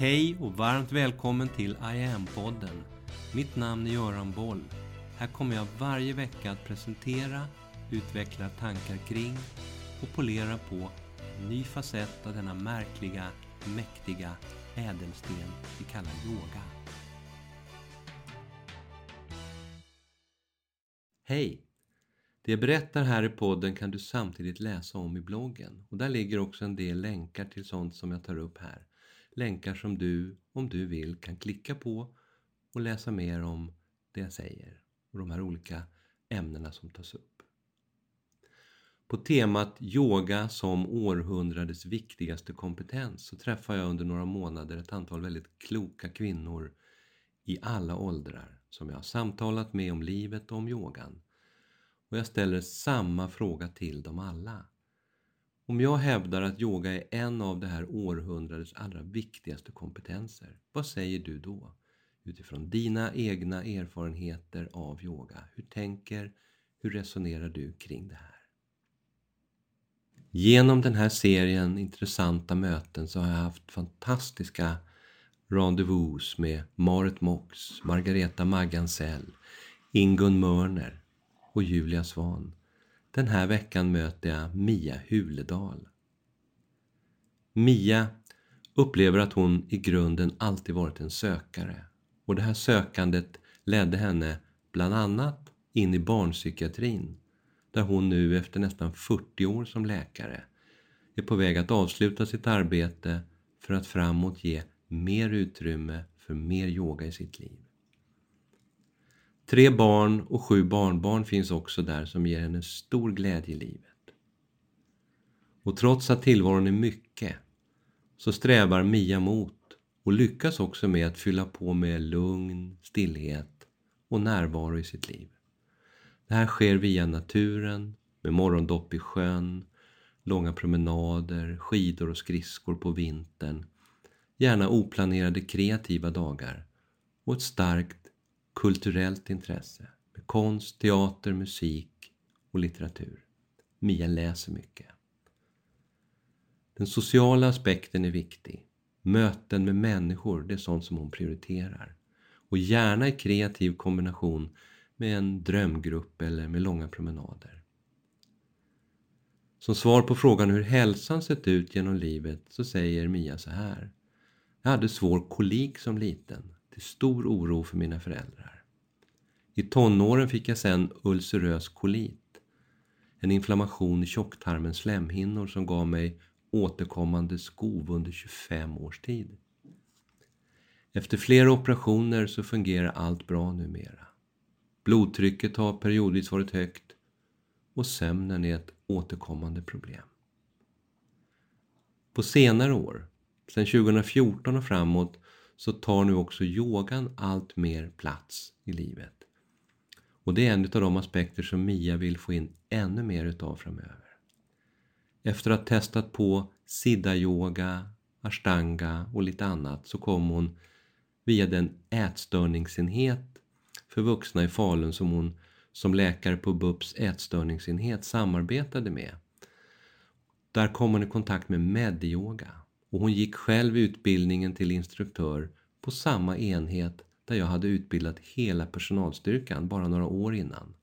Hej och varmt välkommen till I am-podden. Mitt namn är Göran Boll. Här kommer jag varje vecka att presentera, utveckla tankar kring och polera på en ny facett av denna märkliga, mäktiga ädelsten vi kallar yoga. Hej! Det jag berättar här i podden kan du samtidigt läsa om i bloggen och där ligger också en del länkar till sånt som jag tar upp här. Länkar som du, om du vill, kan klicka på och läsa mer om det jag säger och de här olika ämnena som tas upp. På temat yoga som århundradets viktigaste kompetens så träffar jag under några månader ett antal väldigt kloka kvinnor i alla åldrar som jag har samtalat med om livet och om yogan. Och jag ställer samma fråga till dem alla. Om jag hävdar att yoga är en av det här århundradets allra viktigaste kompetenser, vad säger du då? Utifrån dina egna erfarenheter av yoga. Hur tänker, hur resonerar du kring det här? Genom den här serien intressanta möten så har jag haft fantastiska rendezvous med Marit Mox, Margareta Maggansell, Ingun Mörner och Julia Svan. Den här veckan möter jag Mia Huledal. Mia upplever att hon i grunden alltid varit en sökare och det här sökandet ledde henne bland annat in i barnpsykiatrin där hon nu efter nästan 40 år som läkare är på väg att avsluta sitt arbete för att framåt ge mer utrymme för mer yoga i sitt liv. Tre barn och sju barnbarn finns också där som ger henne stor glädje i livet. Och trots att tillvaron är mycket så strävar Mia mot och lyckas också med att fylla på med lugn, stillhet och närvaro i sitt liv. Det här sker via naturen, med morgondopp i sjön, långa promenader, skidor och skridskor på vintern, gärna oplanerade kreativa dagar och ett starkt kulturellt intresse med konst, teater, musik och litteratur. Mia läser mycket. Den sociala aspekten är viktig. Möten med människor, det är sånt som hon prioriterar. Och gärna i kreativ kombination med en drömgrupp eller med långa promenader. Som svar på frågan hur hälsan sett ut genom livet så säger Mia så här. Jag hade svår kolik som liten, till stor oro för mina föräldrar. I tonåren fick jag sen ulcerös kolit, en inflammation i tjocktarmens slemhinnor som gav mig återkommande skov under 25 års tid. Efter flera operationer så fungerar allt bra numera. Blodtrycket har periodvis varit högt och sömnen är ett återkommande problem. På senare år, sedan 2014 och framåt, så tar nu också yogan allt mer plats i livet. Och det är en av de aspekter som Mia vill få in ännu mer utav framöver. Efter att ha testat på siddha-yoga, ashtanga och lite annat så kom hon via den ätstörningsenhet för vuxna i Falun som hon som läkare på BUPs ätstörningsenhet samarbetade med. Där kom hon i kontakt med medyoga och hon gick själv utbildningen till instruktör på samma enhet där jag hade utbildat hela personalstyrkan bara några år innan.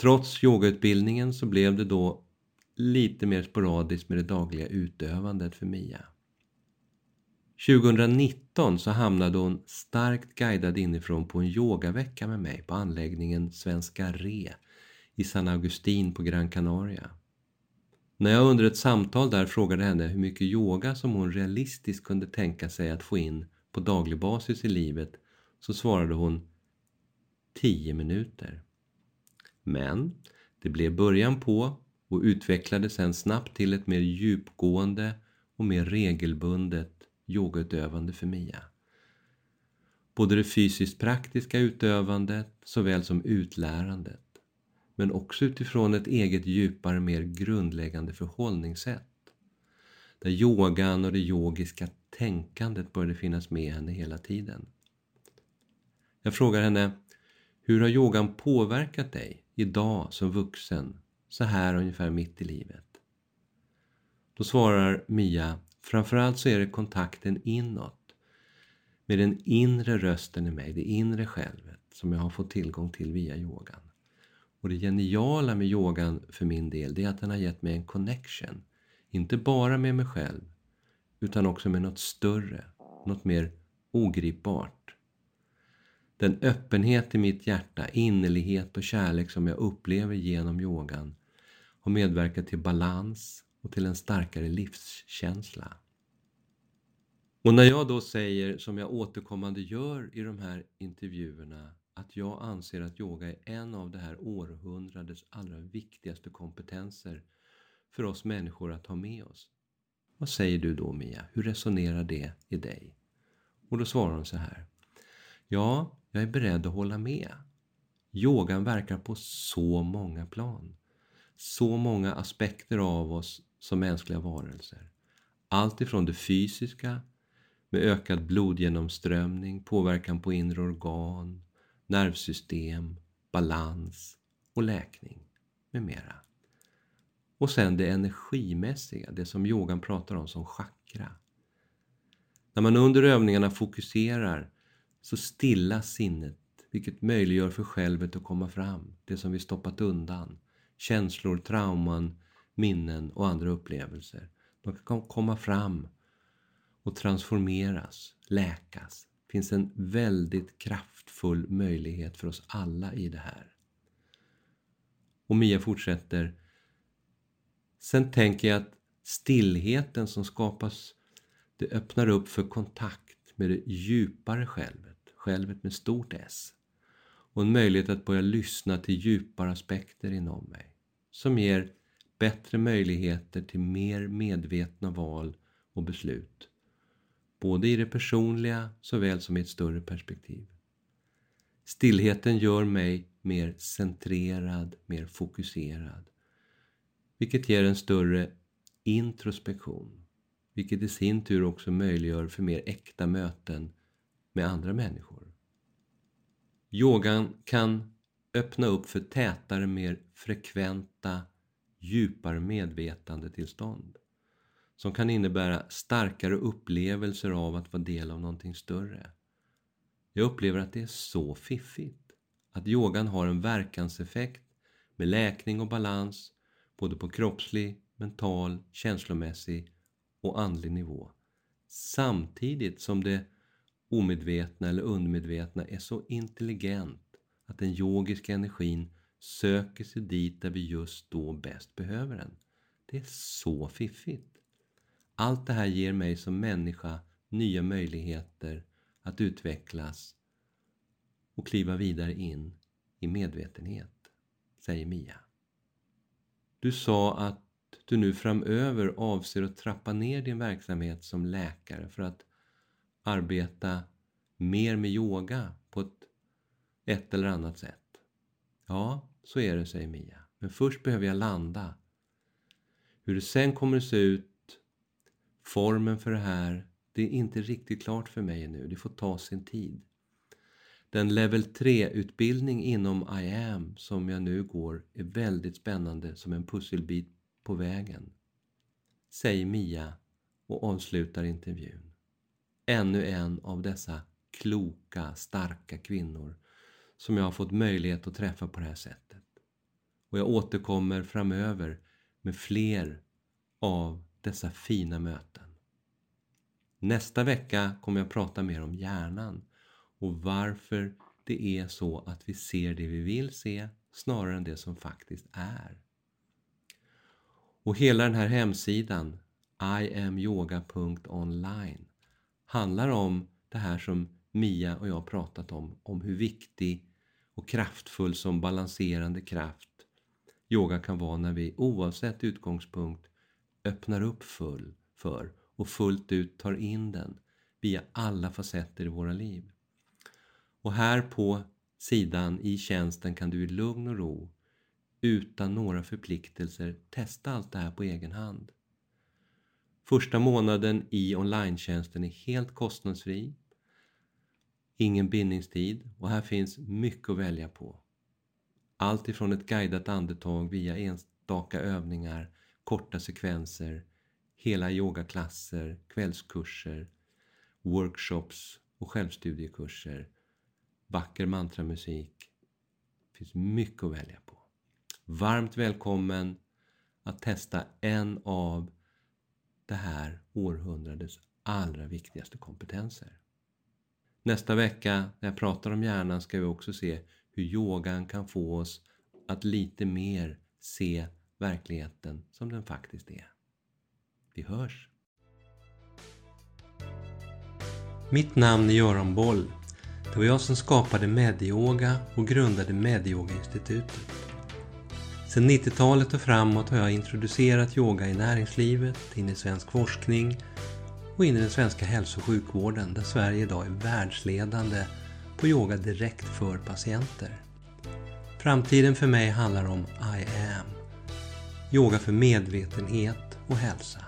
Trots yogautbildningen så blev det då lite mer sporadiskt med det dagliga utövandet för Mia. 2019 så hamnade hon starkt guidad inifrån på en yogavecka med mig på anläggningen Svenska Re i San Augustin på Gran Canaria. När jag under ett samtal där frågade henne hur mycket yoga som hon realistiskt kunde tänka sig att få in på daglig basis i livet så svarade hon 10 minuter. Men det blev början på och utvecklade sen snabbt till ett mer djupgående och mer regelbundet yogautövande för Mia. Både det fysiskt praktiska utövandet såväl som utlärandet. Men också utifrån ett eget djupare, mer grundläggande förhållningssätt. Där yogan och det yogiska tänkandet började finnas med henne hela tiden. Jag frågar henne, hur har yogan påverkat dig idag som vuxen, så här ungefär mitt i livet? Då svarar Mia Framförallt så är det kontakten inåt med den inre rösten i mig, det inre självet som jag har fått tillgång till via yogan. Och det geniala med yogan för min del, det är att den har gett mig en connection. Inte bara med mig själv, utan också med något större, något mer ogripbart. Den öppenhet i mitt hjärta, innerlighet och kärlek som jag upplever genom yogan har medverkat till balans och till en starkare livskänsla. Och när jag då säger, som jag återkommande gör i de här intervjuerna, att jag anser att yoga är en av det här århundradets allra viktigaste kompetenser för oss människor att ha med oss. Vad säger du då Mia? Hur resonerar det i dig? Och då svarar hon så här. Ja, jag är beredd att hålla med. Yogan verkar på så många plan. Så många aspekter av oss som mänskliga varelser. Allt ifrån det fysiska med ökad blodgenomströmning, påverkan på inre organ, nervsystem, balans och läkning med mera. Och sen det energimässiga, det som yogan pratar om som chakra. När man under övningarna fokuserar så stillas sinnet, vilket möjliggör för självet att komma fram, det som vi stoppat undan. Känslor, trauman, minnen och andra upplevelser. De kan komma fram och transformeras, läkas. Det finns en väldigt kraftfull möjlighet för oss alla i det här. Och Mia fortsätter. Sen tänker jag att stillheten som skapas, det öppnar upp för kontakt med det djupare självet, självet med stort S. Och en möjlighet att börja lyssna till djupare aspekter inom mig. Som ger bättre möjligheter till mer medvetna val och beslut både i det personliga såväl som i ett större perspektiv. Stillheten gör mig mer centrerad, mer fokuserad, vilket ger en större introspektion, vilket i sin tur också möjliggör för mer äkta möten med andra människor. Yogan kan öppna upp för tätare, mer frekventa, djupare medvetandetillstånd som kan innebära starkare upplevelser av att vara del av någonting större. Jag upplever att det är så fiffigt. Att yogan har en verkanseffekt med läkning och balans både på kroppslig, mental, känslomässig och andlig nivå. Samtidigt som det omedvetna eller undermedvetna är så intelligent att den yogiska energin söker sig dit där vi just då bäst behöver den. Det är så fiffigt. Allt det här ger mig som människa nya möjligheter att utvecklas och kliva vidare in i medvetenhet, säger Mia. Du sa att du nu framöver avser att trappa ner din verksamhet som läkare för att arbeta mer med yoga på ett, ett eller annat sätt. Ja, så är det, säger Mia. Men först behöver jag landa. Hur det sen kommer att se ut Formen för det här, det är inte riktigt klart för mig nu. Det får ta sin tid. Den level 3-utbildning inom I am som jag nu går är väldigt spännande som en pusselbit på vägen. Säger Mia och avslutar intervjun. Ännu en av dessa kloka, starka kvinnor som jag har fått möjlighet att träffa på det här sättet. Och jag återkommer framöver med fler av dessa fina möten. Nästa vecka kommer jag prata mer om hjärnan och varför det är så att vi ser det vi vill se snarare än det som faktiskt är. Och hela den här hemsidan, iamyoga.online, handlar om det här som Mia och jag pratat om, om hur viktig och kraftfull som balanserande kraft yoga kan vara när vi oavsett utgångspunkt öppnar upp full för och fullt ut tar in den via alla facetter i våra liv. Och här på sidan i tjänsten kan du i lugn och ro utan några förpliktelser testa allt det här på egen hand. Första månaden i online är helt kostnadsfri, ingen bindningstid och här finns mycket att välja på. Allt ifrån ett guidat andetag via enstaka övningar, korta sekvenser hela yogaklasser, kvällskurser, workshops och självstudiekurser, vacker mantramusik. Det finns mycket att välja på. Varmt välkommen att testa en av det här århundradets allra viktigaste kompetenser. Nästa vecka när jag pratar om hjärnan ska vi också se hur yogan kan få oss att lite mer se verkligheten som den faktiskt är. Vi hörs! Mitt namn är Göran Boll. Det var jag som skapade Medyoga och grundade Medyoga-institutet. Sedan 90-talet och framåt har jag introducerat yoga i näringslivet, in i svensk forskning och in i den svenska hälso och sjukvården där Sverige idag är världsledande på yoga direkt för patienter. Framtiden för mig handlar om I am. Yoga för medvetenhet och hälsa.